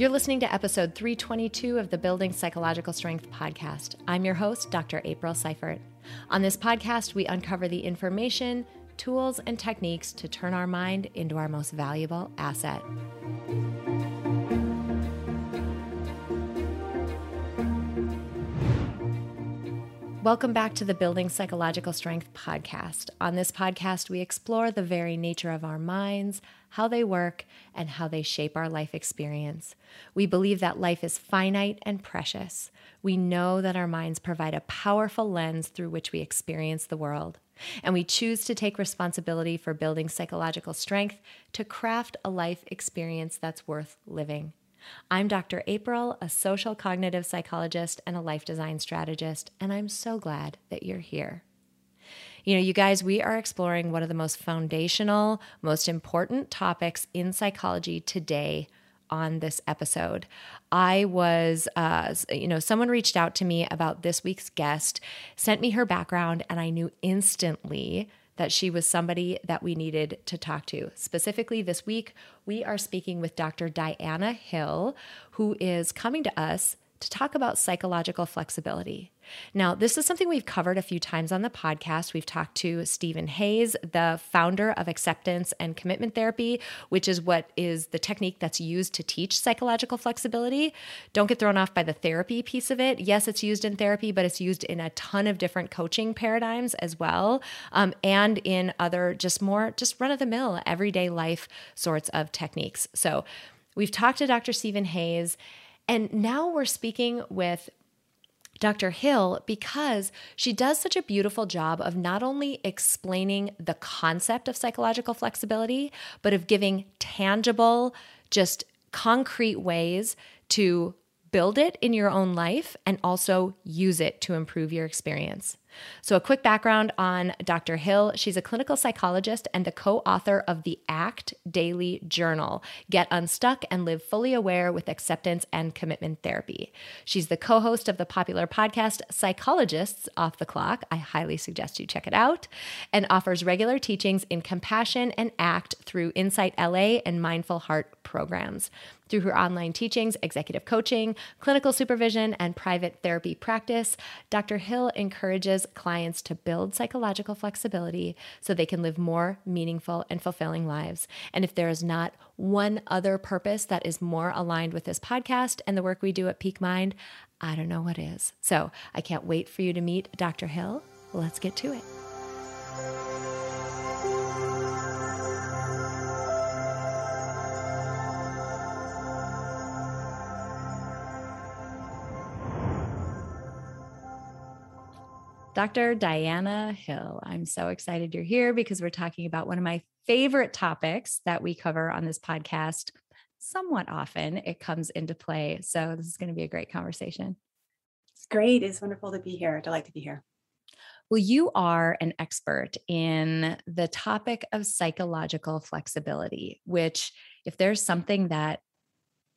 You're listening to episode 322 of the Building Psychological Strength podcast. I'm your host, Dr. April Seifert. On this podcast, we uncover the information, tools, and techniques to turn our mind into our most valuable asset. Welcome back to the Building Psychological Strength podcast. On this podcast, we explore the very nature of our minds, how they work, and how they shape our life experience. We believe that life is finite and precious. We know that our minds provide a powerful lens through which we experience the world. And we choose to take responsibility for building psychological strength to craft a life experience that's worth living. I'm Dr. April, a social cognitive psychologist and a life design strategist, and I'm so glad that you're here. You know, you guys, we are exploring one of the most foundational, most important topics in psychology today on this episode. I was, uh, you know, someone reached out to me about this week's guest, sent me her background, and I knew instantly that she was somebody that we needed to talk to. Specifically, this week, we are speaking with Dr. Diana Hill, who is coming to us to talk about psychological flexibility. Now, this is something we've covered a few times on the podcast. We've talked to Stephen Hayes, the founder of acceptance and commitment therapy, which is what is the technique that's used to teach psychological flexibility. Don't get thrown off by the therapy piece of it. Yes, it's used in therapy, but it's used in a ton of different coaching paradigms as well, um, and in other just more just run of the mill, everyday life sorts of techniques. So, we've talked to Dr. Stephen Hayes. And now we're speaking with Dr. Hill because she does such a beautiful job of not only explaining the concept of psychological flexibility, but of giving tangible, just concrete ways to build it in your own life and also use it to improve your experience. So, a quick background on Dr. Hill. She's a clinical psychologist and the co author of the ACT Daily Journal Get Unstuck and Live Fully Aware with Acceptance and Commitment Therapy. She's the co host of the popular podcast Psychologists Off the Clock. I highly suggest you check it out. And offers regular teachings in compassion and ACT through Insight LA and Mindful Heart programs. Through her online teachings, executive coaching, clinical supervision, and private therapy practice, Dr. Hill encourages clients to build psychological flexibility so they can live more meaningful and fulfilling lives. And if there is not one other purpose that is more aligned with this podcast and the work we do at Peak Mind, I don't know what is. So I can't wait for you to meet Dr. Hill. Let's get to it. Dr. Diana Hill. I'm so excited you're here because we're talking about one of my favorite topics that we cover on this podcast somewhat often. It comes into play. So, this is going to be a great conversation. It's great. It's wonderful to be here. Delight to be here. Well, you are an expert in the topic of psychological flexibility, which, if there's something that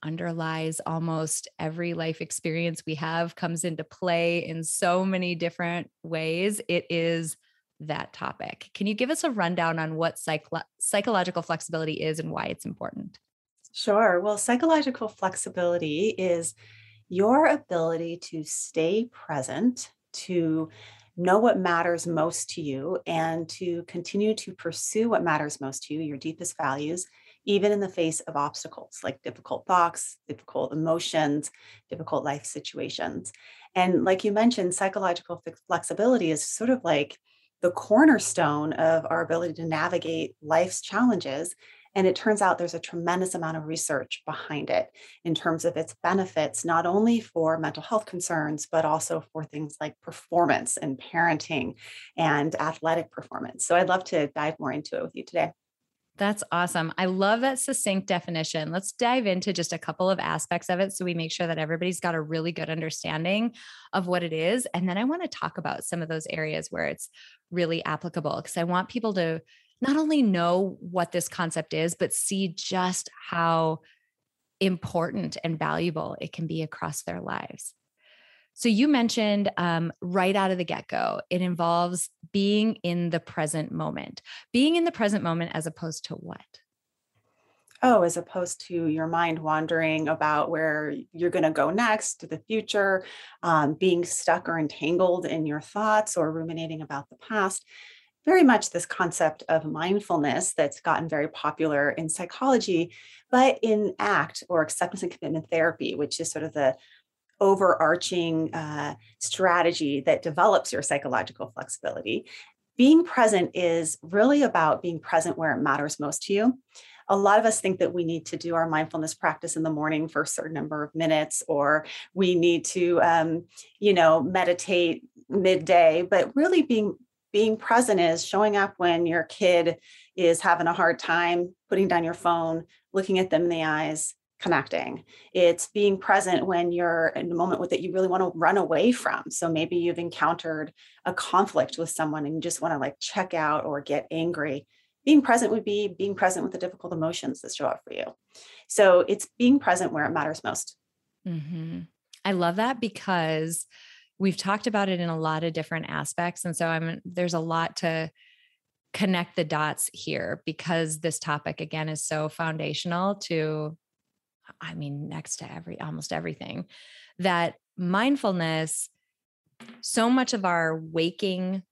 underlies almost every life experience we have comes into play in so many different ways it is that topic. Can you give us a rundown on what psychological flexibility is and why it's important? Sure. Well psychological flexibility is your ability to stay present to know what matters most to you and to continue to pursue what matters most to you your deepest values even in the face of obstacles like difficult thoughts, difficult emotions, difficult life situations. And like you mentioned, psychological flexibility is sort of like the cornerstone of our ability to navigate life's challenges. And it turns out there's a tremendous amount of research behind it in terms of its benefits, not only for mental health concerns, but also for things like performance and parenting and athletic performance. So I'd love to dive more into it with you today. That's awesome. I love that succinct definition. Let's dive into just a couple of aspects of it so we make sure that everybody's got a really good understanding of what it is. And then I want to talk about some of those areas where it's really applicable because I want people to not only know what this concept is, but see just how important and valuable it can be across their lives. So you mentioned um, right out of the get go, it involves being in the present moment, being in the present moment as opposed to what? oh, as opposed to your mind wandering about where you're going to go next to the future, um, being stuck or entangled in your thoughts or ruminating about the past. Very much this concept of mindfulness that's gotten very popular in psychology, but in ACT or acceptance and commitment therapy, which is sort of the overarching uh, strategy that develops your psychological flexibility. Being present is really about being present where it matters most to you. A lot of us think that we need to do our mindfulness practice in the morning for a certain number of minutes, or we need to, um, you know, meditate midday. But really, being being present is showing up when your kid is having a hard time, putting down your phone, looking at them in the eyes, connecting. It's being present when you're in a moment with that you really want to run away from. So maybe you've encountered a conflict with someone and you just want to like check out or get angry. Being present would be being present with the difficult emotions that show up for you. So it's being present where it matters most. Mm-hmm. I love that because we've talked about it in a lot of different aspects. And so I'm there's a lot to connect the dots here because this topic again is so foundational to I mean, next to every almost everything, that mindfulness, so much of our waking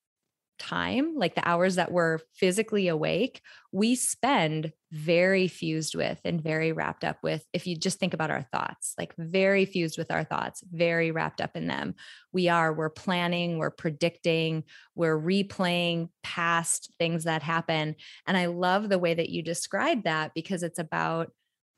time, like the hours that we're physically awake, we spend very fused with and very wrapped up with. If you just think about our thoughts, like very fused with our thoughts, very wrapped up in them. We are, we're planning, we're predicting, we're replaying past things that happen. And I love the way that you describe that because it's about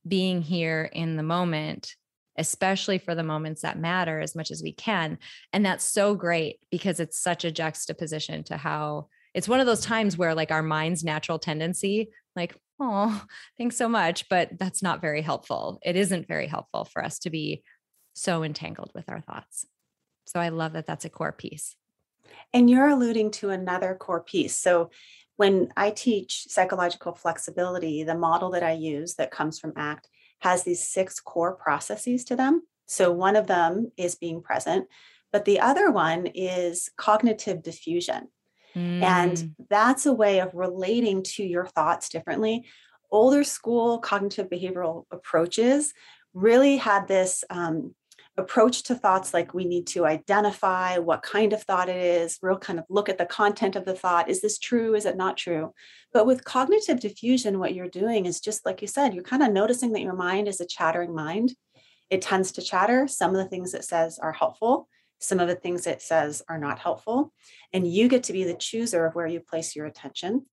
being here in the moment especially for the moments that matter as much as we can and that's so great because it's such a juxtaposition to how it's one of those times where like our mind's natural tendency like oh thanks so much but that's not very helpful. It isn't very helpful for us to be so entangled with our thoughts. So i love that that's a core piece. And you're alluding to another core piece. So when I teach psychological flexibility, the model that I use that comes from ACT has these six core processes to them. So one of them is being present, but the other one is cognitive defusion. Mm. And that's a way of relating to your thoughts differently. Older school cognitive behavioral approaches really had this um, approach to thoughts like we need to identify what kind of thought it is, real kind of look at the content of the thought. Is this true? Is it not true? But with cognitive defusion, what you're doing is just like you said, you're kind of noticing that your mind is a chattering mind. It tends to chatter. Some of the things it says are helpful, some of the things it says are not helpful. And you get to be the chooser of where you place your attention.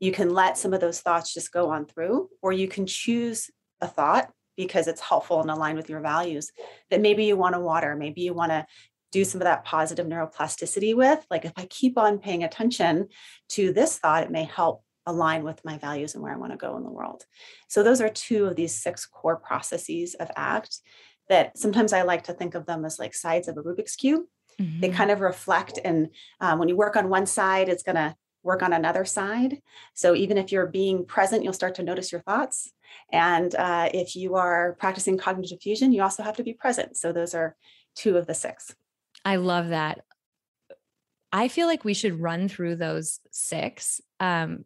You can let some of those thoughts just go on through, or you can choose a thought because it's helpful and aligned with your values that maybe you want to water, maybe you want to do some of that positive neuroplasticity with. Like if I keep on paying attention to this thought, it may help align with my values and where I want to go in the world. So those are two of these six core processes of ACT that sometimes I like to think of them as like sides of a Rubik's cube. Mm-hmm. They kind of reflect, and um, when you work on one side, it's going to work on another side. So even if you're being present, you'll start to notice your thoughts. And uh, if you are practicing cognitive fusion, you also have to be present. So those are two of the six. I love that. I feel like we should run through those six. Um,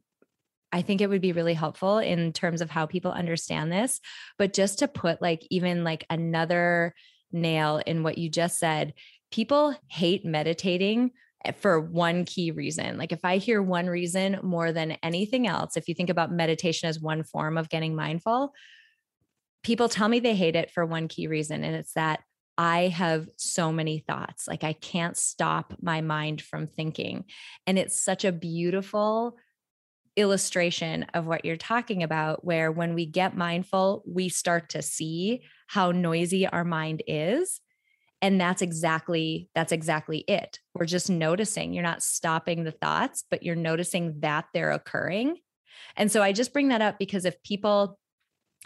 I think it would be really helpful in terms of how people understand this. But just to put like even like another nail in what you just said, people hate meditating Eh, for one key reason. Like if I hear one reason more than anything else, if you think about meditation as one form of getting mindful, people tell me they hate it for one key reason. And it's that I have so many thoughts. Like I can't stop my mind from thinking. And it's such a beautiful illustration of what you're talking about, where when we get mindful, we start to see how noisy our mind is and that's exactly that's exactly it we're just noticing you're not stopping the thoughts but you're noticing that they're occurring and so i just bring that up because if people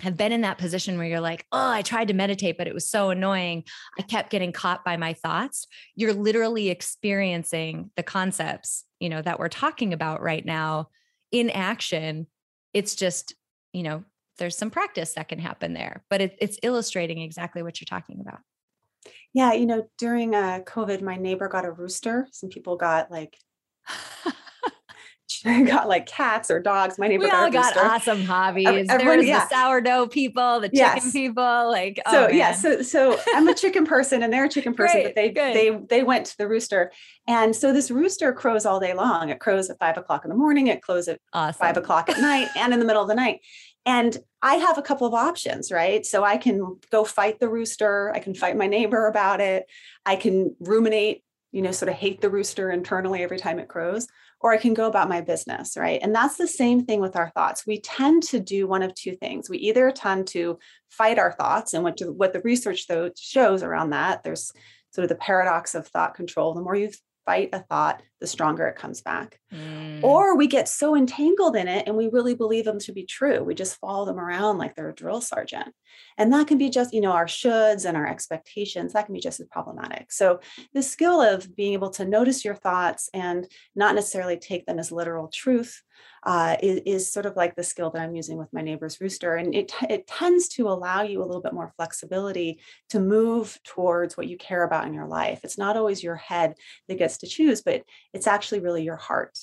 have been in that position where you're like, oh, I tried to meditate, but it was so annoying. I kept getting caught by my thoughts. You're literally experiencing the concepts, you know, that we're talking about right now in action. It's just, you know, there's some practice that can happen there, but it, it's illustrating exactly what you're talking about. Yeah, you know, during uh, COVID, my neighbor got a rooster. Some people got like got like cats or dogs. My neighbor we all got awesome hobbies. Everyone, There's yeah. the sourdough people, the chicken yes. people. Like oh, so, man. yeah. So so I'm a chicken person, and they're a chicken person, Great, but they good. they they went to the rooster, and so this rooster crows all day long. It crows at five o'clock in the morning. It crows at awesome. five o'clock at night, and in the middle of the night. And I have a couple of options, right? So I can go fight the rooster. I can fight my neighbor about it. I can ruminate you know, sort of hate the rooster internally every time it crows, or I can go about my business, right? And that's the same thing with our thoughts. We tend to do one of two things. We either tend to fight our thoughts, and what, what the research though shows around that, there's sort of the paradox of thought control. The more you fight a thought, the stronger it comes back. Mm. Or we get so entangled in it and we really believe them to be true. We just follow them around like they're a drill sergeant. And that can be just, you know, our shoulds and our expectations, that can be just as problematic. So the skill of being able to notice your thoughts and not necessarily take them as literal truth uh, is, is, sort of like the skill that I'm using with my neighbor's rooster. And it, it tends to allow you a little bit more flexibility to move towards what you care about in your life. It's not always your head that gets to choose, but it's actually really your heart.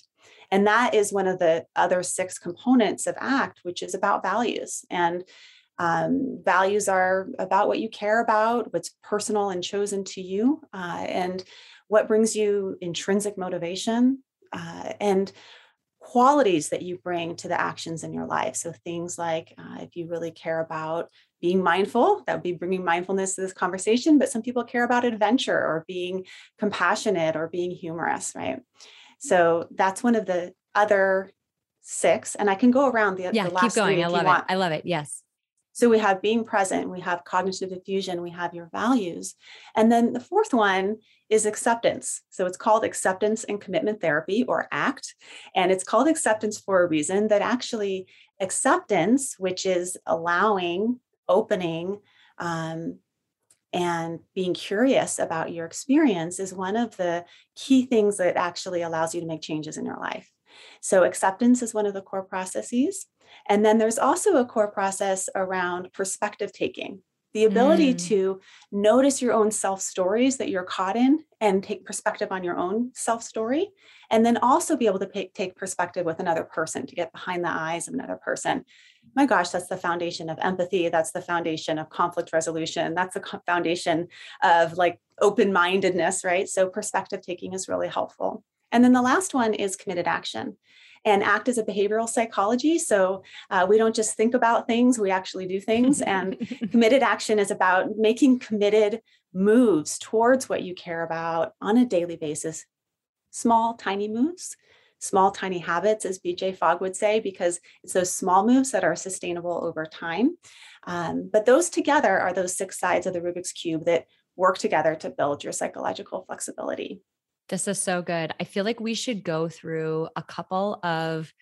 And that is one of the other six components of ACT, which is about values. And um, values are about what you care about, what's personal and chosen to you, uh, and what brings you intrinsic motivation. Uh, and qualities that you bring to the actions in your life. So things like uh, if you really care about being mindful, that would be bringing mindfulness to this conversation. But some people care about adventure or being compassionate or being humorous, right? So that's one of the other six. And I can go around the, yeah, the last keep going. I love it. I love it. Yes. So we have being present, we have cognitive defusion, we have your values. And then the fourth one is acceptance. So it's called acceptance and commitment therapy or ACT. And it's called acceptance for a reason that actually acceptance, which is allowing, opening, um, and being curious about your experience, is one of the key things that actually allows you to make changes in your life. So, acceptance is one of the core processes. And then there's also a core process around perspective taking the ability mm. to notice your own self stories that you're caught in and take perspective on your own self story and then also be able to pay, take perspective with another person to get behind the eyes of another person. My gosh that's the foundation of empathy. That's the foundation of conflict resolution. That's the foundation of like open mindedness right? So perspective taking is really helpful. And then the last one is committed action and act as a behavioral psychology. So uh, we don't just think about things, we actually do things. and committed action is about making committed moves towards what you care about on a daily basis. Small, tiny moves, small, tiny habits, as BJ Fogg would say, because it's those small moves that are sustainable over time. Um, but those together are those six sides of the Rubik's Cube that work together to build your psychological flexibility. This is so good. I feel like we should go through a couple of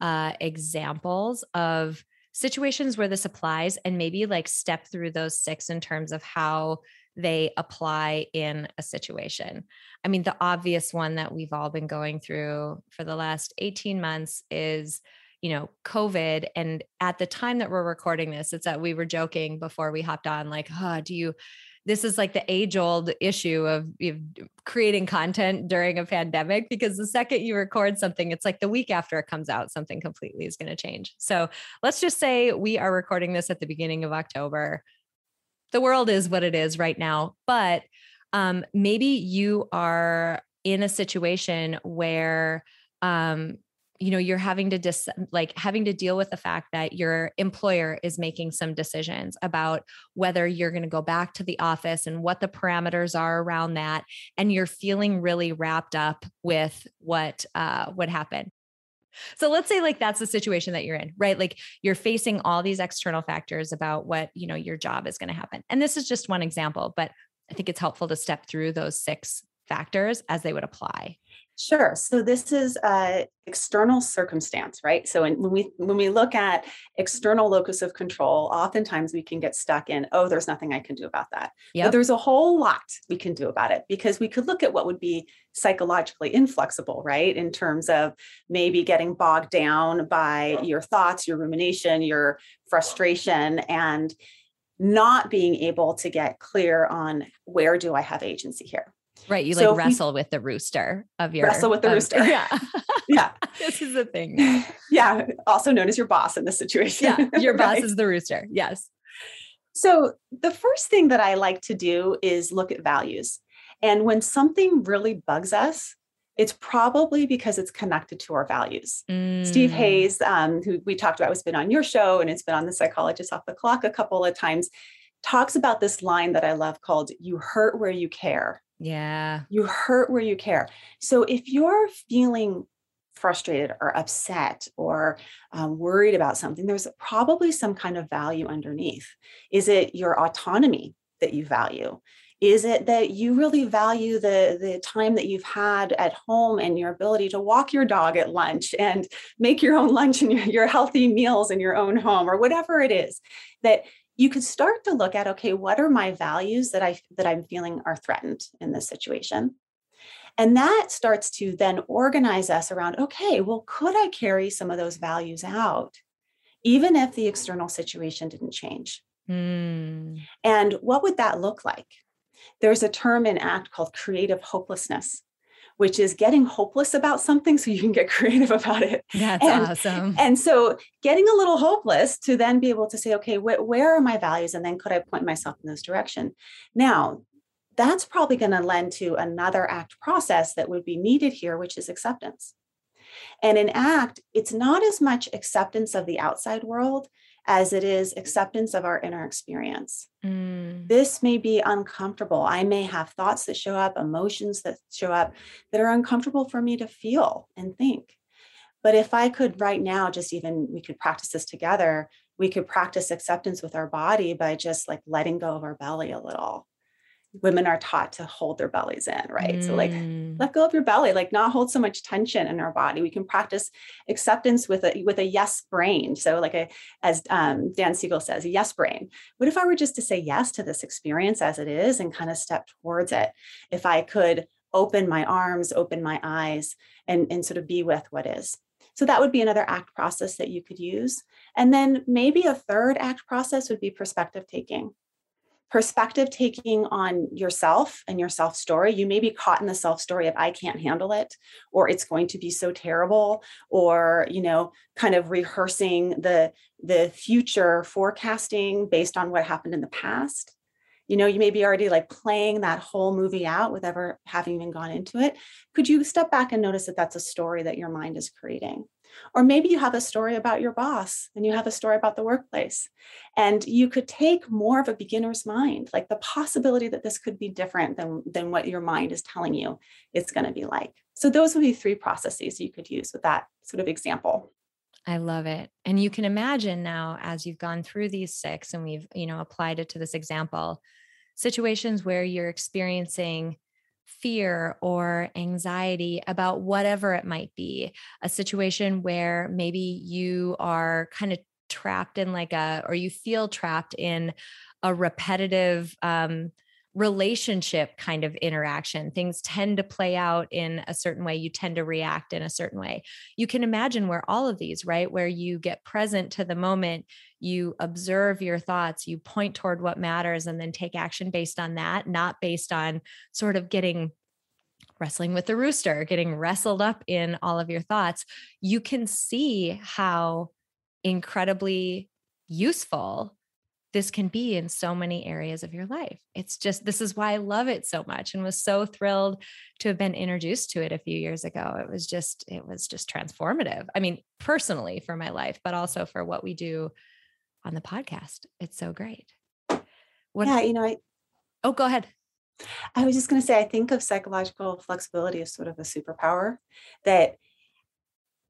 uh, examples of situations where this applies and maybe like step through those six in terms of how they apply in a situation. I mean, the obvious one that we've all been going through for the last 18 months is you know covid and at the time that we're recording this it's that we were joking before we hopped on like oh do you this is like the age old issue of, creating content during a pandemic because the second you record something, it's like the week after it comes out, something completely is going to change. So let's just say we are recording this at the beginning of October. The world is what it is right now, but um, maybe you are in a situation where um, you know you're having to dis like having to deal with the fact that your employer is making some decisions about whether you're going to go back to the office and what the parameters are around that and you're feeling really wrapped up with what uh would happen so let's say like that's the situation that you're in, right? Like you're facing all these external factors about what, you know, your job is going to happen. And this is just one example, but I think it's helpful to step through those six factors as they would apply. Sure. So this is a external circumstance, right? So when we when we look at external locus of control, oftentimes we can get stuck in, oh, there's nothing I can do about that. Yep. But there's a whole lot we can do about it because we could look at what would be psychologically inflexible, right? In terms of maybe getting bogged down by your thoughts, your rumination, your frustration, and not being able to get clear on where do I have agency here. Right. You so like wrestle we, with the rooster of your wrestle with the rooster. Yeah. yeah. This is the thing. Yeah. Also known as your boss in this situation. Yeah. Your right? boss is the rooster. Yes. So the first thing that I like to do is look at values. And when something really bugs us, it's probably because it's connected to our values. Mm. Steve Hayes, um, who we talked about, has been on your show and it's been on the Psychologist Off the Clock a couple of times, talks about this line that I love called You hurt where you care. Yeah. You hurt where you care. So if you're feeling frustrated or upset or um, worried about something, there's probably some kind of value underneath. Is it your autonomy that you value? Is it that you really value the, the time that you've had at home and your ability to walk your dog at lunch and make your own lunch and your, your healthy meals in your own home or whatever it is that you could start to look at okay what are my values that i that i'm feeling are threatened in this situation? And that starts to then organize us around okay well could i carry some of those values out even if the external situation didn't change? Mm. and what would that look like? There's a term in act called creative hopelessness which is getting hopeless about something so you can get creative about it. That's and, awesome. And so getting a little hopeless to then be able to say, okay, wh- where are my values? And then could I point myself in this direction? Now, that's probably going to lend to another act process that would be needed here, which is acceptance. And in ACT, it's not as much acceptance of the outside world as it is acceptance of our inner experience. Mm. This may be uncomfortable. I may have thoughts that show up, emotions that show up that are uncomfortable for me to feel and think. But if I could right now, just even we could practice this together, we could practice acceptance with our body by just like letting go of our belly a little women are taught to hold their bellies in, right? Mm. So like mm. let go of your belly, like not hold so much tension in our body. We can practice acceptance with a with a yes brain. So like a as um, Dan Siegel says, a yes brain. What if I were just to say yes to this experience as it is and kind of step towards it? If I could open my arms, open my eyes, and, and sort of be with what is. So that would be another act process that you could use. And then maybe a third act process would be perspective taking perspective taking on yourself and your self story. You may be caught in the self story of I can't handle it, or it's going to be so terrible, or you know, kind of rehearsing the the future forecasting based on what happened in the past. You know, you may be already like playing that whole movie out with ever having even gone into it. Could you step back and notice that that's a story that your mind is creating? Or maybe you have a story about your boss and you have a story about the workplace. And you could take more of a beginner's mind, like the possibility that this could be different than, than what your mind is telling you it's going to be like. So, those would be three processes you could use with that sort of example. I love it. And you can imagine now as you've gone through these six and we've, you know, applied it to this example, situations where you're experiencing fear or anxiety about whatever it might be. A situation where maybe you are kind of trapped in like a or you feel trapped in a repetitive um, relationship kind of interaction. Things tend to play out in a certain way. You tend to react in a certain way. You can imagine where all of these, right? Where you get present to the moment, you observe your thoughts, you point toward what matters, and then take action based on that, not based on sort of getting wrestling with the rooster, getting wrestled up in all of your thoughts. You can see how incredibly useful this can be in so many areas of your life. It's just, this is why I love it so much and was so thrilled to have been introduced to it a few years ago. It was just, it was just transformative. I mean, personally for my life, but also for what we do on the podcast. It's so great. What, yeah, you know, I, oh, go ahead. I was just going to say, I think of psychological flexibility as sort of a superpower that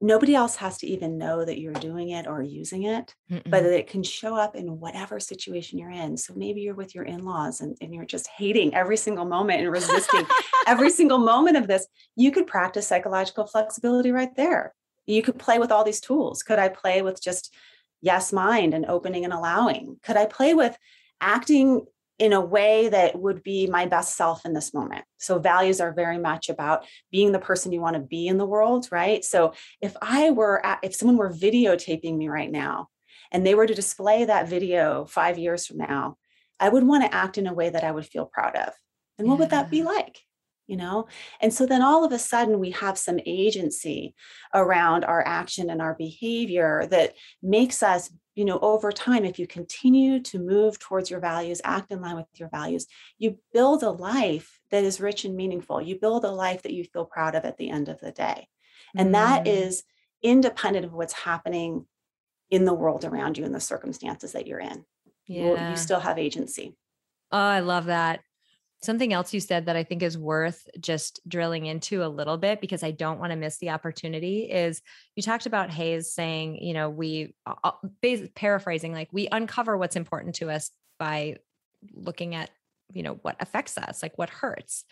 nobody else has to even know that you're doing it or using it, Mm-mm. but that it can show up in whatever situation you're in. So maybe you're with your in laws and, and you're just hating every single moment and resisting every single moment of this. You could practice psychological flexibility right there. You could play with all these tools. Could I play with just yes mind and opening and allowing? Could I play with acting in a way that would be my best self in this moment. So, values are very much about being the person you want to be in the world, right? So, if I were, at, if someone were videotaping me right now and they were to display that video five years from now, I would want to act in a way that I would feel proud of. And what yeah. would that be like? you know and so then all of a sudden we have some agency around our action and our behavior that makes us you know over time if you continue to move towards your values act in line with your values you build a life that is rich and meaningful. You build a life that you feel proud of at the end of the day. And mm. that is independent of what's happening in the world around you and the circumstances that you're in. Yeah. you, you still have agency. Oh i love that Something else you said that I think is worth just drilling into a little bit because I don't want to miss the opportunity is you talked about Hayes saying, you know, we paraphrasing like we uncover what's important to us by looking at, you know, what affects us, like what hurts.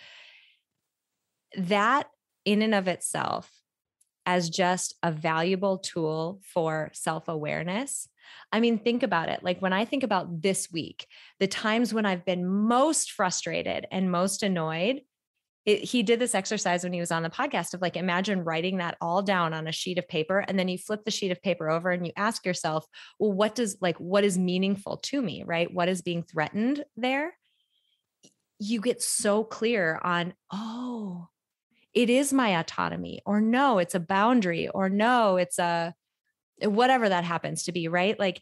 That in and of itself as just a valuable tool for self awareness. I mean, think about it. Like when I think about this week, the times when I've been most frustrated and most annoyed, it, he did this exercise when he was on the podcast of like, imagine writing that all down on a sheet of paper. And then you flip the sheet of paper over and you ask yourself, well, what does like, what is meaningful to me, right? What is being threatened there? You get so clear on, oh, it is my autonomy or no it's a boundary or no it's a whatever that happens to be right like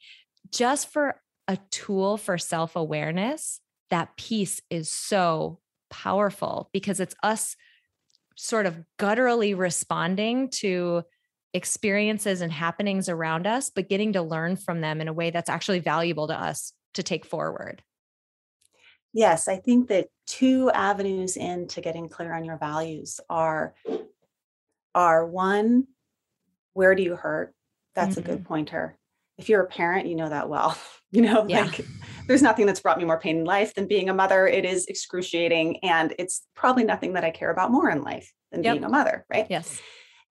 just for a tool for self-awareness that piece is so powerful because it's us sort of gutturally responding to experiences and happenings around us but getting to learn from them in a way that's actually valuable to us to take forward Yes, I think that two avenues into getting clear on your values are are one, where do you hurt? That's mm-hmm. a good mm-hmm. pointer. If you're a parent, you know that well. You know, yeah. like there's nothing that's brought me more pain in life than being a mother. It is excruciating and it's probably nothing that I care about more in life than yep. being a mother, right? Yes.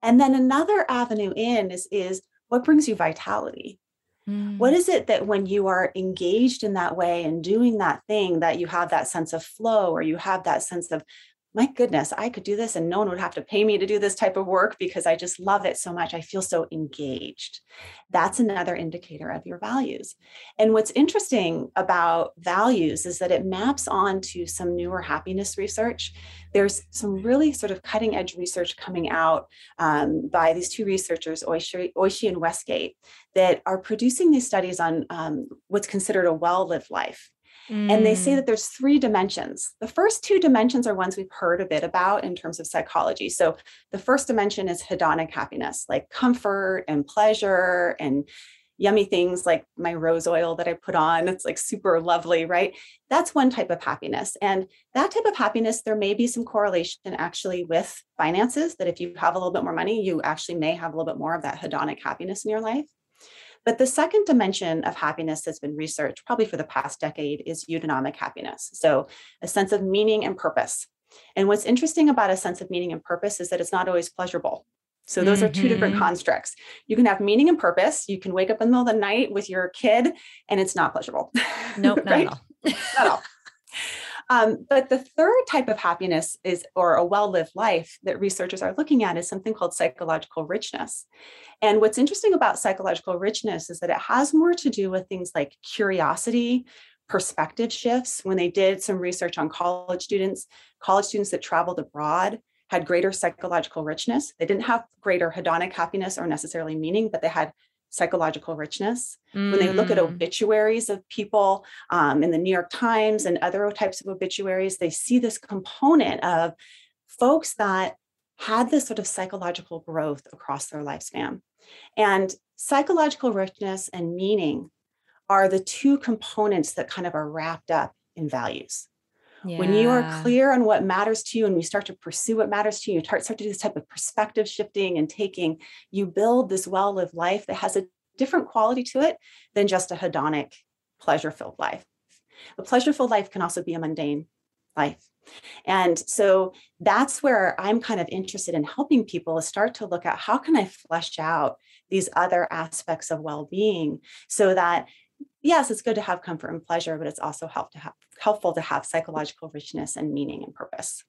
And then another avenue in is is what brings you vitality? What mm. is it that when you are engaged in that way and doing that thing that you have that sense of flow or you have that sense of my goodness, I could do this and no one would have to pay me to do this type of work because I just love it so much. I feel so engaged. That's another indicator of your values. And what's interesting about values is that it maps onto some newer happiness research. There's some really sort of cutting edge research coming out um, by these two researchers, Oishi, and Westgate, that are producing these studies on um, what's considered a well lived life. Mm. And they say mm. that there's three dimensions. The first two dimensions are ones we've heard a bit about in terms of psychology. So the first dimension is hedonic happiness, like comfort and pleasure and yummy things like my rose oil that I put on. It's like super lovely, right? That's one type of happiness. And that type of happiness, there may be some correlation actually with finances, that if you have a little bit more money, you actually may have a little bit more of that hedonic happiness in your life. But the second dimension of happiness that's been researched probably for the past decade is eudaimonia happiness. So a sense of meaning and purpose. And what's interesting about a sense of meaning and purpose is that it's not always pleasurable. So those mm-hmm. are two different mm-hmm. constructs. You can have meaning and purpose. You can wake up in the middle of the night with your kid and it's not pleasurable. Nope, not right? at all. not at all. Um, but the third type of happiness is, or a well lived life that researchers are looking at, is something called psychological richness. And what's interesting about psychological richness is that it has more to do with things like curiosity, perspective shifts. When they did some research on college students, college students that traveled abroad had greater psychological richness. They didn't have greater hedonic happiness or necessarily meaning, but they had psychological richness. Mm. When they look at mm. obituaries of people um, in the New York Times and other types of obituaries, they see this component of folks that had this sort of psychological growth across their lifespan. And psychological richness and meaning are the two components that kind of are wrapped up in values. Yeah. When you are clear on what matters to you and you start to pursue what matters to you, you start, to do this type of perspective shifting and taking, you build this well lived life that has a different quality to it than just a hedonic, pleasure filled life. A pleasure filled life can also be a mundane life. And so that's where I'm kind of interested in helping people start to look at how can I flesh out these other aspects of well-being so that yes, it's good to have comfort and pleasure, but it's also help to have, helpful to have psychological richness and meaning and purpose.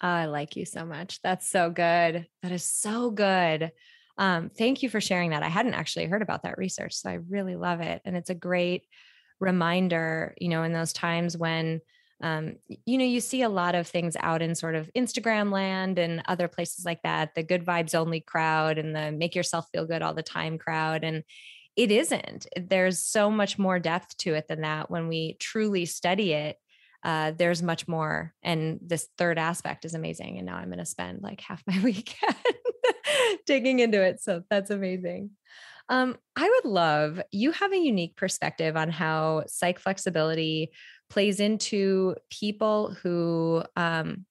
I like you so much. That's so good. That is so good. Um, thank you for sharing that. I hadn't actually heard about that research, so I really love it. And it's a great reminder, you know, in those times when um, you know, you see a lot of things out in sort of Instagram land and other places like that, the good vibes only crowd and the make yourself feel good all the time crowd. And it isn't. There's so much more depth to it than that. When we truly study it, uh, there's much more. And this third aspect is amazing. And now I'm going to spend like half my weekend digging into it. So that's amazing. Um, I would love you have a unique perspective on how psych flexibility plays into people who um,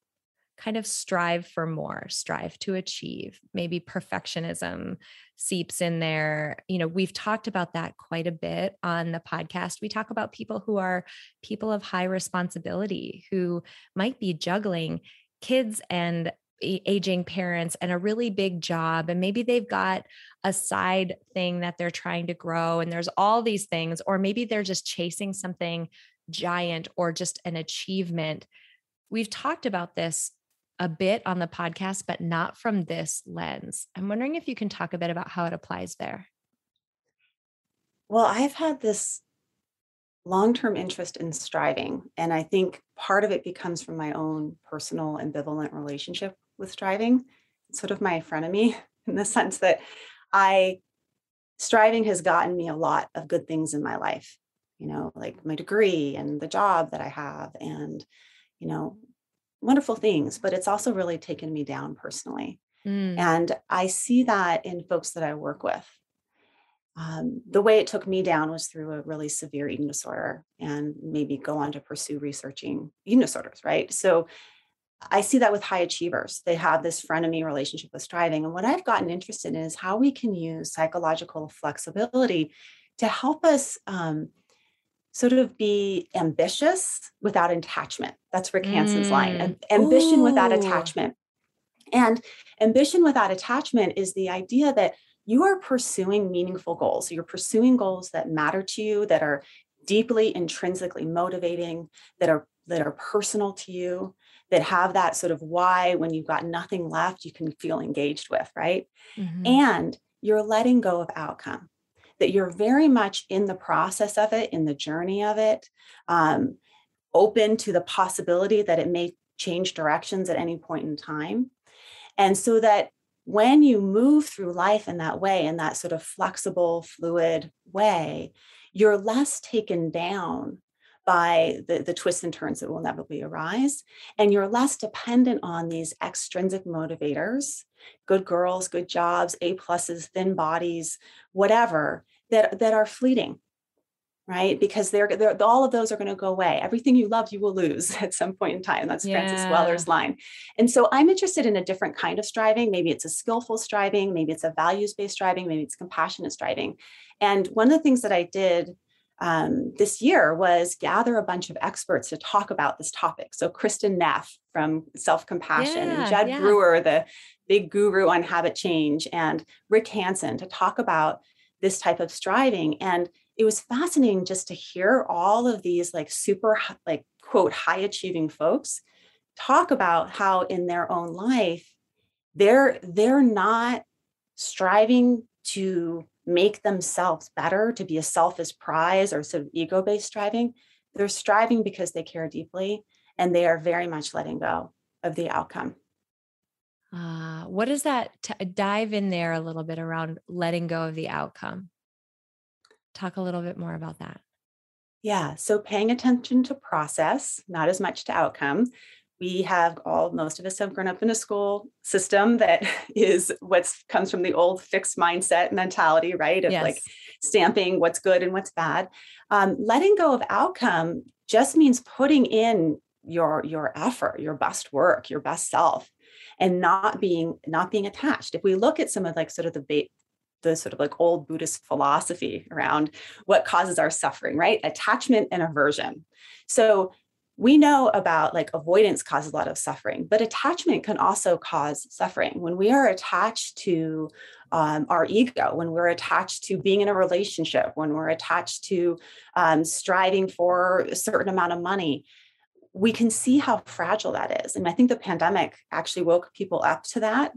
kind of strive for more, strive to achieve. Maybe perfectionism seeps in there. You know, we've talked about that quite a bit on the podcast. We talk about people who are people of high responsibility who might be juggling kids and aging parents and a really big job and maybe they've got a side thing that they're trying to grow and there's all these things or maybe they're just chasing something giant or just an achievement. We've talked about this a bit on the podcast, but not from this lens. I'm wondering if you can talk a bit about how it applies there. Well, I've had this long term interest in striving. And I think part of it becomes from my own personal ambivalent relationship with striving. It's sort of my frenemy in the sense that I striving has gotten me a lot of good things in my life you know, like my degree and the job that I have and, you know, wonderful things, but it's also really taken me down personally. Mm. And I see that in folks that I work with. Um, the way it took me down was through a really severe eating disorder and maybe go on to pursue researching eating disorders, right? So I see that with high achievers. They have this frenemy relationship with striving. And what I've gotten interested in is how we can use psychological flexibility to help us um, sort of be ambitious without attachment. That's Rick Hanson's mm. line ambition Ooh. without attachment. And ambition without attachment is the idea that you are pursuing meaningful goals. You're pursuing goals that matter to you, that are deeply intrinsically motivating, that are that are personal to you, that have that sort of why when you've got nothing left, you can feel engaged with, right? Mm-hmm. And you're letting go of outcome that you're very much in the process of it, in the journey of it, um, open to the possibility that it may change directions at any point in time. And so that when you move through life in that way, in that sort of flexible, fluid way, you're less taken down by the, the twists and turns that will inevitably arise. And you're less dependent on these extrinsic motivators, good girls, good jobs, A pluses, thin bodies, whatever, that, that are fleeting right because they're, they're all of those are going to go away everything you love you will lose at some point in time that's yeah. francis weller's line and so i'm interested in a different kind of striving maybe it's a skillful striving maybe it's a values based striving maybe it's compassionate striving and one of the things that i did um, this year was gather a bunch of experts to talk about this topic. So Kristin Neff from Self Compassion yeah, and Jud yeah. Brewer, the big guru on habit change, and Rick Hanson to talk about this type of striving. And it was fascinating just to hear all of these like super like quote high achieving folks talk about how in their own life they're they're not striving to make themselves better, to be a selfish prize or sort of ego based striving. They're striving because they care deeply and they are very much letting go of the outcome. Uh, what does that t- dive in there a little bit around letting go of the outcome? Talk a little bit more about that. Yeah. So paying attention to process, not as much to outcome we have all most of us have grown up in a school system that is what comes from the old fixed mindset mentality right of yes. like stamping what's good and what's bad um, letting go of outcome just means putting in your your effort your best work your best self and not being not being attached if we look at some of like sort of the the sort of like old Buddhist philosophy around what causes our suffering, right? Attachment and aversion. So we know about like avoidance causes a lot of suffering, but attachment can also cause suffering. When we are attached to um, our ego, when we're attached to being in a relationship, when we're attached to um, striving for a certain amount of money, we can see how fragile that is. And I think the pandemic actually woke people up to that.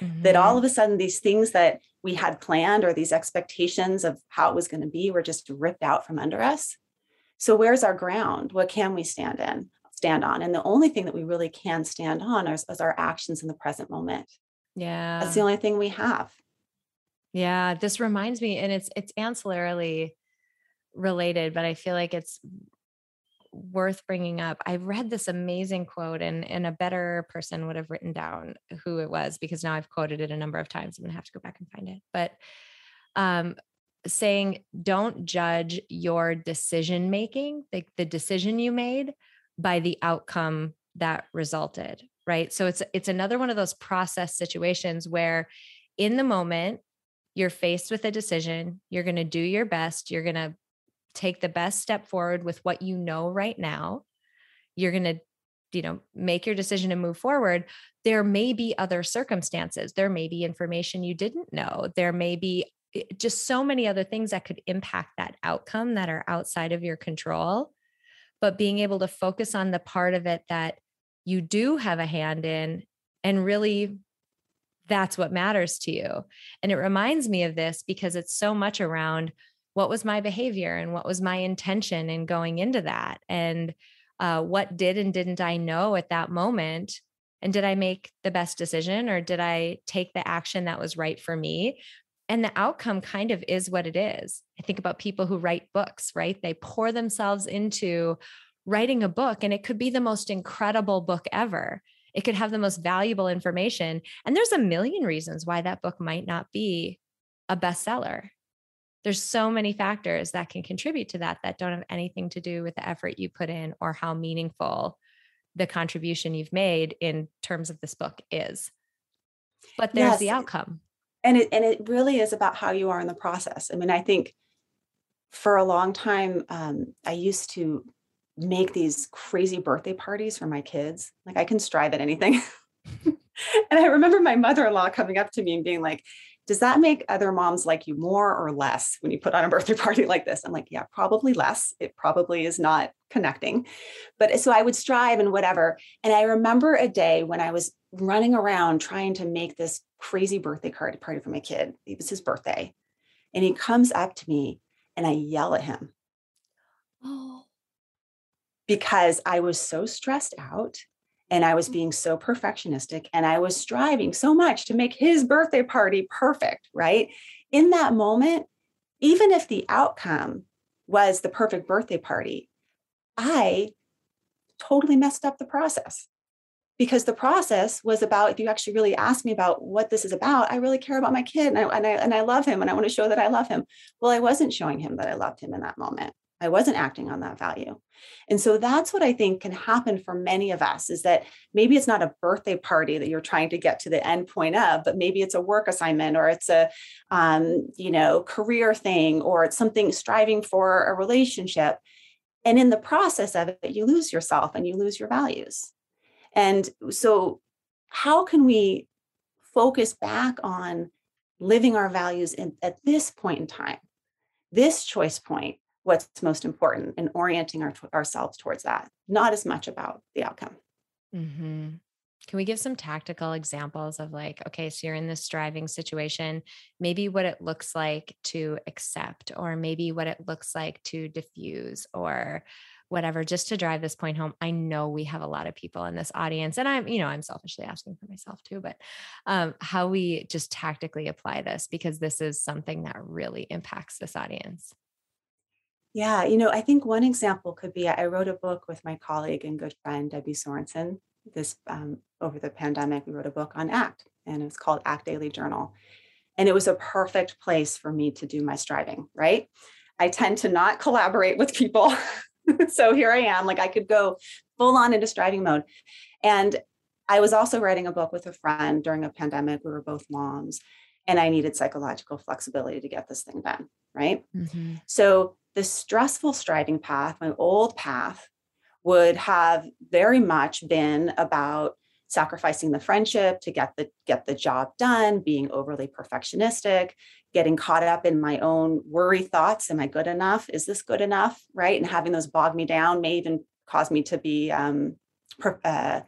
Mm-hmm. That all of a sudden, these things that we had planned or these expectations of how it was going to be were just ripped out from under us So where's our ground? What can we stand in, stand on? And the only thing that we really can stand on is, is our actions in the present moment. Yeah. That's the only thing we have. Yeah. This reminds me, and it's it's ancillarily related, but I feel like it's worth bringing up. I read this amazing quote, and, and a better person would have written down who it was because now I've quoted it a number of times. I'm going to have to go back and find it. But um, saying, don't judge your decision making, the, the decision you made by the outcome that resulted. Right. So it's it's another one of those process situations where in the moment you're faced with a decision, you're going to do your best, you're going to take the best step forward with what you know right now. You're going to you know make your decision and move forward. There may be other circumstances. There may be information you didn't know. There may be eh, just so many other things that could impact that outcome that are outside of your control. But being able to focus on the part of it that you do have a hand in and really that's what matters to you. And it reminds me of this because it's so much around what was my behavior and what was my intention in going into that? And uh, what did and didn't i know at that moment? And did i make the best decision or did i take the action that was right for me? And the outcome kind of is what it is. I think about people who write books right? They pour themselves into writing a book and it could be the most incredible book ever. It could have the most valuable information. And there's a million reasons why that book might not be a bestseller there's so many factors that can contribute to that that don't have anything to do with the effort you put in or how meaningful the contribution you've made in terms of this book is. But there's yes. the outcome. And it and it really is about how you are in the process. I mean i think for a long time um, i used to make these crazy birthday parties for my kids. Like i can strive at anything. And i remember my mother-in-law coming up to me and being like does that make other moms like you more or less when you put on a birthday party like this? I'm like, yeah, probably less. It probably is not connecting. But so I would strive and whatever. And I remember a day when I was running around trying to make this crazy birthday card party for my kid. It was his birthday. And he comes up to me and I yell at him. Oh. Because I was so stressed out and I was being so perfectionistic and I was striving so much to make his birthday party perfect, right? In that moment, even if the outcome was the perfect birthday party, I totally messed up the process. Because the process was about if you actually really ask me about what this is about i really care about my kid and I, and I and i love him and i want to show that i love him. Well i wasn't showing him that i loved him in that moment I wasn't acting on that value. And so that's what I think can happen for many of us is that maybe it's not a birthday party that you're trying to get to the end point of, but maybe it's a work assignment or it's a, um, you know, career thing or it's something striving for a relationship. And in the process of it, you lose yourself and you lose your values. And so, how can we focus back on living our values in, at this point in time, this choice point, what's most important and orienting our, ourselves towards that, not as much about the outcome. Mm-hmm. Can we give some tactical examples of like, okay, so you're in this driving situation, maybe what it looks like to accept, or maybe what it looks like to diffuse, or whatever, just to drive this point home. I know we have a lot of people in this audience, and I'm, you know, I'm selfishly asking for myself too, but um, how we just tactically apply this because this is something that really impacts this audience. Yeah, you know, I think one example could be I wrote a book with my colleague and good friend Debbie Sorensen. This um, over the pandemic, we wrote a book on ACT, and it's called ACT Daily Journal. And it was a perfect place for me to do my striving, right? I tend to not collaborate with people. so here I am, like I could go full on into striving mode. And I was also writing a book with a friend during a pandemic. We were both moms, and I needed psychological flexibility to get this thing done, right? Mm-hmm. So the stressful striving path, my old path, would have very much been about sacrificing the friendship to get the get the job done being overly perfectionistic getting caught up in my own worry thoughts am i good enough? Is this good enough? Right? And having those bog me down may even cause me to be um, uh,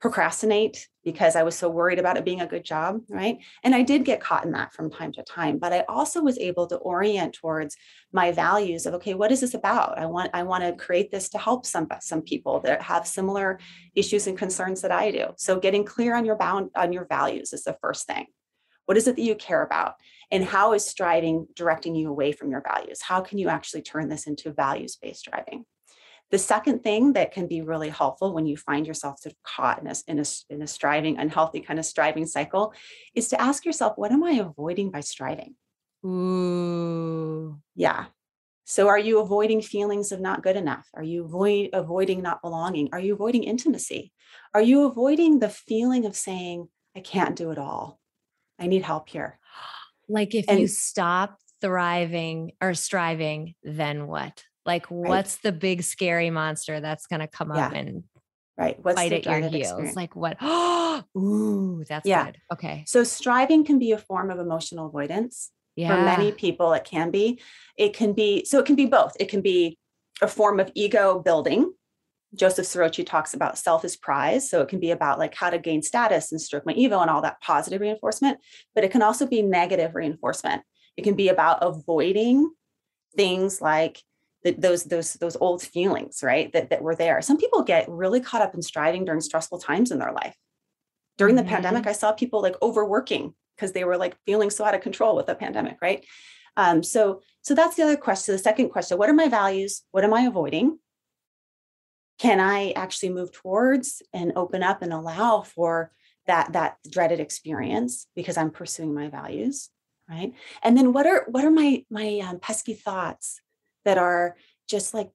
procrastinate because I was so worried about it being a good job, right? And I did get caught in that from time to time, but I also was able to orient towards my values of okay, what is this about? I want I want to create this to help some some people that have similar issues and concerns that I do. So getting clear on your bound on your values is the first thing. What is it that you care about? And how is striving directing you away from your values? How can you actually turn this into values-based striving? The second thing that can be really helpful when you find yourself sort of caught in a, in a, in a striving, unhealthy kind of striving cycle is to ask yourself, what am I avoiding by striving? Ooh. Yeah. So are you avoiding feelings of not good enough? Are you avoid, avoiding not belonging? Are you avoiding intimacy? Are you avoiding the feeling of saying, I can't do it all? I need help here. Like if and, you stop thriving or striving, then what? Like, right. what's the big scary monster that's going to come yeah. up and right what's fight at your heels? Experience? Like what? Oh, ooh, that's yeah. good. Okay. So striving can be a form of emotional avoidance. Yeah. For many people, it can be. It can be so. It can be both. It can be a form of ego building. Joseph Ciarrochi talks about self as prize. So it can be about like how to gain status and stroke my ego and all that positive reinforcement, but it can also be negative reinforcement. It can be about avoiding things like those those those old feelings right that, that were there. Some people get really caught up in striving during stressful times in their life. During the mm-hmm. pandemic i saw people like overworking because they were like feeling so out of control with the pandemic right? Um, so so that's the other question the second question what are my values? What am i avoiding? Can i actually move towards and open up and allow for that that dreaded experience because i'm pursuing my values right? And then what are what are my my um, pesky thoughts that are just like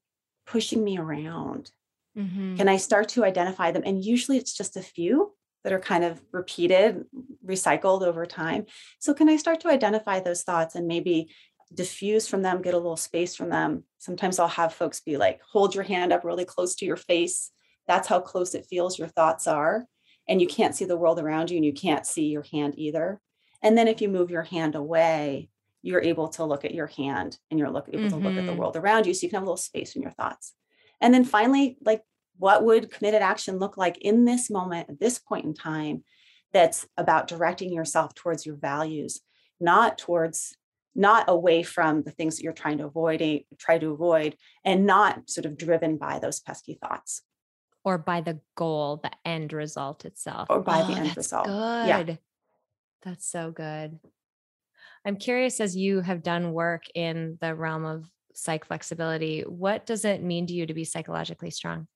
pushing me around? Mm-hmm. Can I start to identify them? And usually it's just a few that are kind of repeated, recycled over time. So, can I start to identify those thoughts and maybe diffuse from them, get a little space from them? Sometimes I'll have folks be like, hold your hand up really close to your face. That's how close it feels your thoughts are. And you can't see the world around you and you can't see your hand either. And then if you move your hand away, you're able to look at your hand and you're look, able mm-hmm. to look at the mm-hmm. world around you so you can have a little space in your thoughts and then finally like what would committed action look like in this moment at this point in time that's about directing yourself towards your values not towards not away from the things that you're trying to avoid try to avoid and not sort of driven by those pesky thoughts or by the goal the end result itself or by oh, the end result good. yeah that's so good I'm curious as you have done work in the realm of psych flexibility, what does it mean to you to be psychologically strong?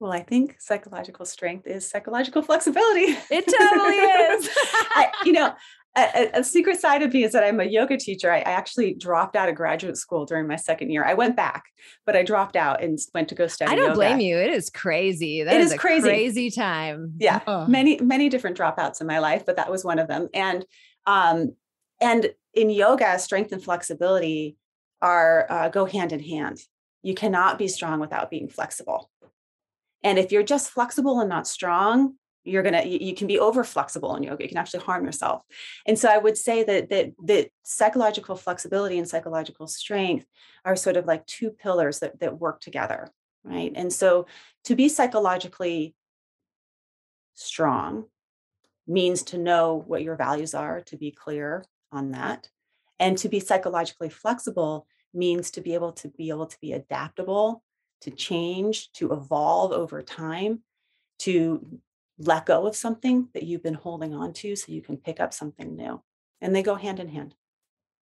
Well, I think psychological strength is psychological flexibility. It totally is. I, you know, a, a, secret side of me is that I'm a yoga teacher. I, I, actually dropped out of graduate school during my second year. I went back, but I dropped out and went to go study. I don't yoga. blame you. It is crazy. That it is, is crazy. crazy time. Yeah, oh. many many different dropouts in my life, but that was one of them. And um, and in yoga, strength and flexibility are uh, go hand in hand. You cannot be strong without being flexible. And if you're just flexible and not strong, you're gonna you, you can be over flexible in yoga. You can actually harm yourself. And so I would say that that that psychological flexibility and psychological strength are sort of like two pillars that that work together, right? And so to be psychologically strong means to know what your values are, to be clear on that. And to be psychologically flexible means to be able to be able to be adaptable, to change, to evolve over time, to let go of something that you've been holding on to so you can pick up something new. And they go hand in hand.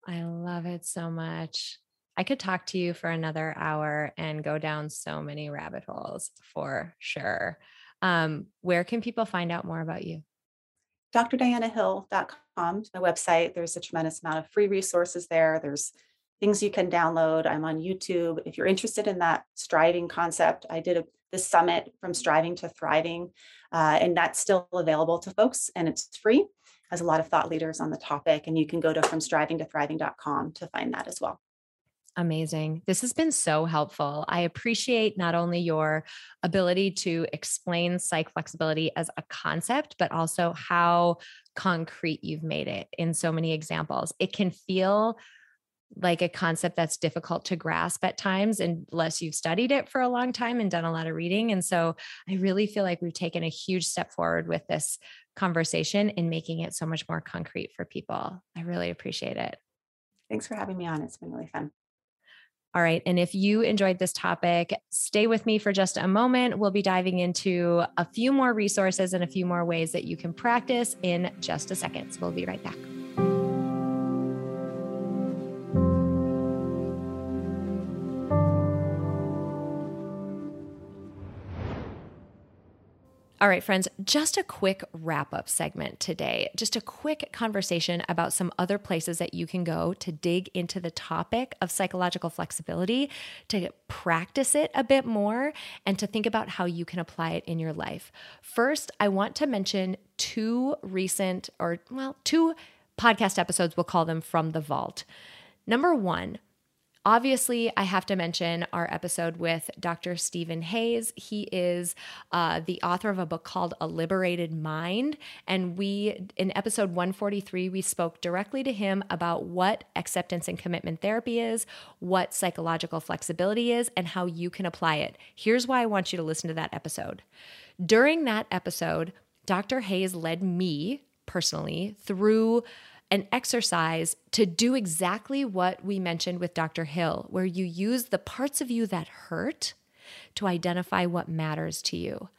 I love it so much. I could talk to you for another hour and go down so many rabbit holes for sure. Um, where can people find out more about you? drdianahill.com, my website. There's a tremendous amount of free resources there. There's things you can download. I'm on YouTube. If you're interested in that striving concept, I did a, the summit from striving to thriving, uh, and that's still available to folks, and it's free. Has a lot of thought leaders on the topic, and you can go to from striving to thriving.com to find that as well. Amazing. This has been so helpful. I appreciate not only your ability to explain psych flexibility as a concept, but also how concrete you've made it in so many examples. It can feel like a concept that's difficult to grasp at times unless you've studied it for a long time and done a lot of reading. And so I really feel like we've taken a huge step forward with this conversation in making it so much more concrete for people. I really appreciate it. Thanks for having me on. It's been really fun. All right. And if you enjoyed this topic, stay with me for just a moment. We'll be diving into a few more resources and a few more ways that you can practice in just a second. So we'll be right back. All right, friends, just a quick wrap up segment today. Just a quick conversation about some other places that you can go to dig into the topic of psychological flexibility, to practice it a bit more, and to think about how you can apply it in your life. First, I want to mention two recent, or well, two podcast episodes, we'll call them from the vault. Number one, Obviously, I have to mention our episode with Dr. Steven Hayes. He is uh, the author of a book called A Liberated Mind. And we, in episode 143, we spoke directly to him about what acceptance and commitment therapy is, what psychological flexibility is, and how you can apply it. Here's why I want you to listen to that episode. During that episode, Dr. Hayes led me personally through an exercise to do exactly what we mentioned with Dr. Hill, where you use the parts of you that hurt to identify what matters to you.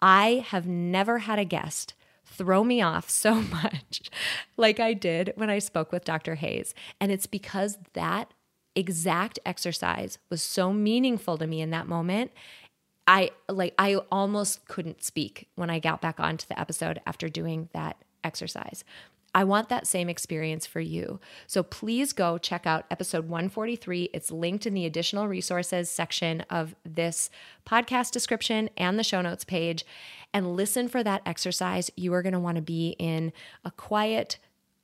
I have never had a guest throw me off so much like I did when I spoke with Dr. Hayes. And it's because that exact exercise was so meaningful to me in that moment. I like I almost couldn't speak when I got back onto the episode after doing that exercise. I want that same experience for you. So please go check out episode 143. It's linked in the additional resources section of this podcast description and the show notes page. And listen for that exercise. You are going to want to be in a quiet,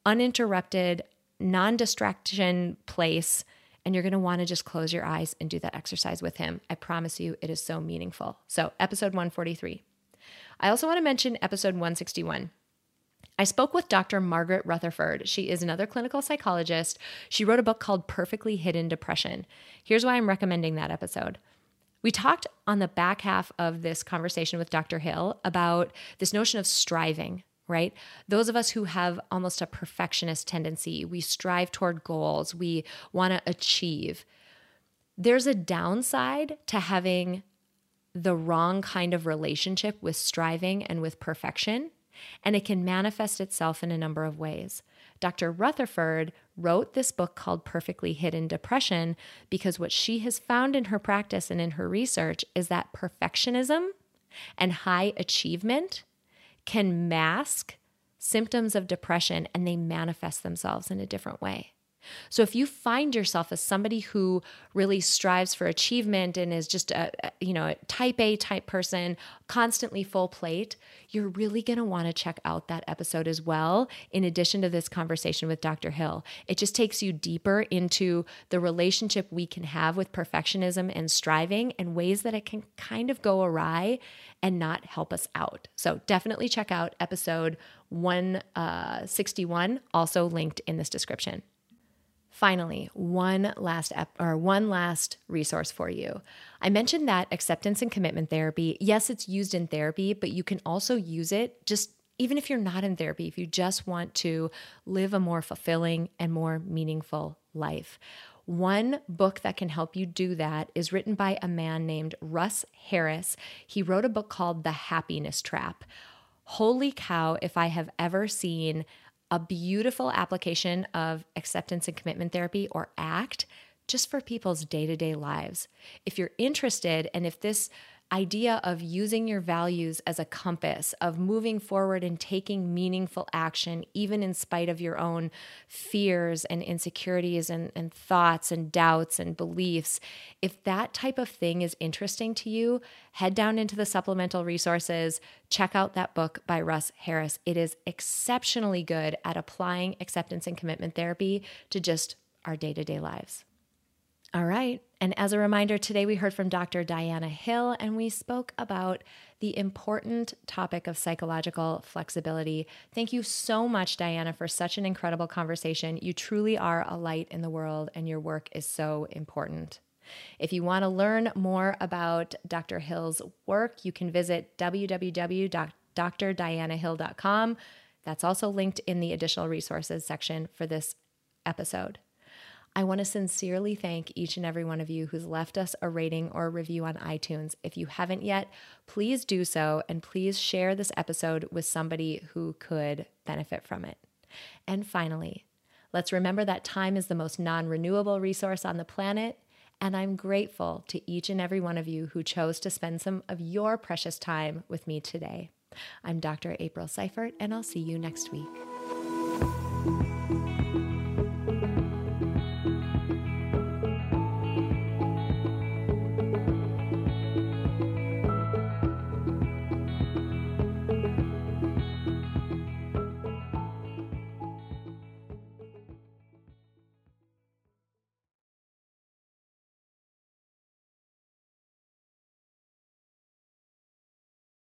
uninterrupted, non distraction place. And you're going to want to just close your eyes and do that exercise with him. I promise you, it is so meaningful. So, episode 143. I also want to mention episode 161. I spoke with Dr. Margaret Rutherford. She is another clinical psychologist. She wrote a book called Perfectly Hidden Depression. Here's why I'm recommending that episode. We talked on the back half of this conversation with Dr. Hill about this notion of striving, right? Those of us who have almost a perfectionist tendency, we strive toward goals, we want to achieve. There's a downside to having the wrong kind of relationship with striving and with perfection and it can manifest itself in a number of ways. Dr. Rutherford wrote this book called Perfectly Hidden Depression because what she has found in her practice and in her research is that perfectionism and high achievement can mask symptoms of depression and they manifest themselves in a different way. So if you find yourself as somebody who really strives for achievement and is just a, you know, a type A type person, constantly full plate, you're really going to want to check out that episode as well in addition to this conversation with Dr. Hill. It just takes you deeper into the relationship we can have with perfectionism and striving and ways that it can kind of go awry and not help us out. So definitely check out episode 161 uh, also linked in this description. Finally, one last ep- or one last resource for you. I mentioned that acceptance and commitment therapy, yes, it's used in therapy, but you can also use it just even if you're not in therapy, if you just want to live a more fulfilling and more meaningful life. One book that can help you do that is written by a man named Russ Harris. He wrote a book called The Happiness Trap. Holy cow, if I have ever seen a beautiful application of acceptance and commitment therapy or ACT just for people's day to day lives. If you're interested, and if this idea of using your values as a compass, of moving forward and taking meaningful action, even in spite of your own fears and insecurities and, and thoughts and doubts and beliefs. If that type of thing is interesting to you, head down into the supplemental resources, check out that book by Russ Harris. It is exceptionally good at applying acceptance and commitment therapy to just our day to day lives. All right. And as a reminder, today we heard from Dr. Diana Hill and we spoke about the important topic of psychological flexibility. Thank you so much, Diana, for such an incredible conversation. You truly are a light in the world, and your work is so important. If you want to learn more about Dr. Hill's work, you can visit www.drdianahill.com. That's also linked in the additional resources section for this episode. I want to sincerely thank each and every one of you who's left us a rating or a review on iTunes. If you haven't yet, please do so and please share this episode with somebody who could benefit from it. And finally, let's remember that time is the most non renewable resource on the planet. And I'm grateful to each and every one of you who chose to spend some of your precious time with me today. I'm Dr. April Seifert, and I'll see you next week.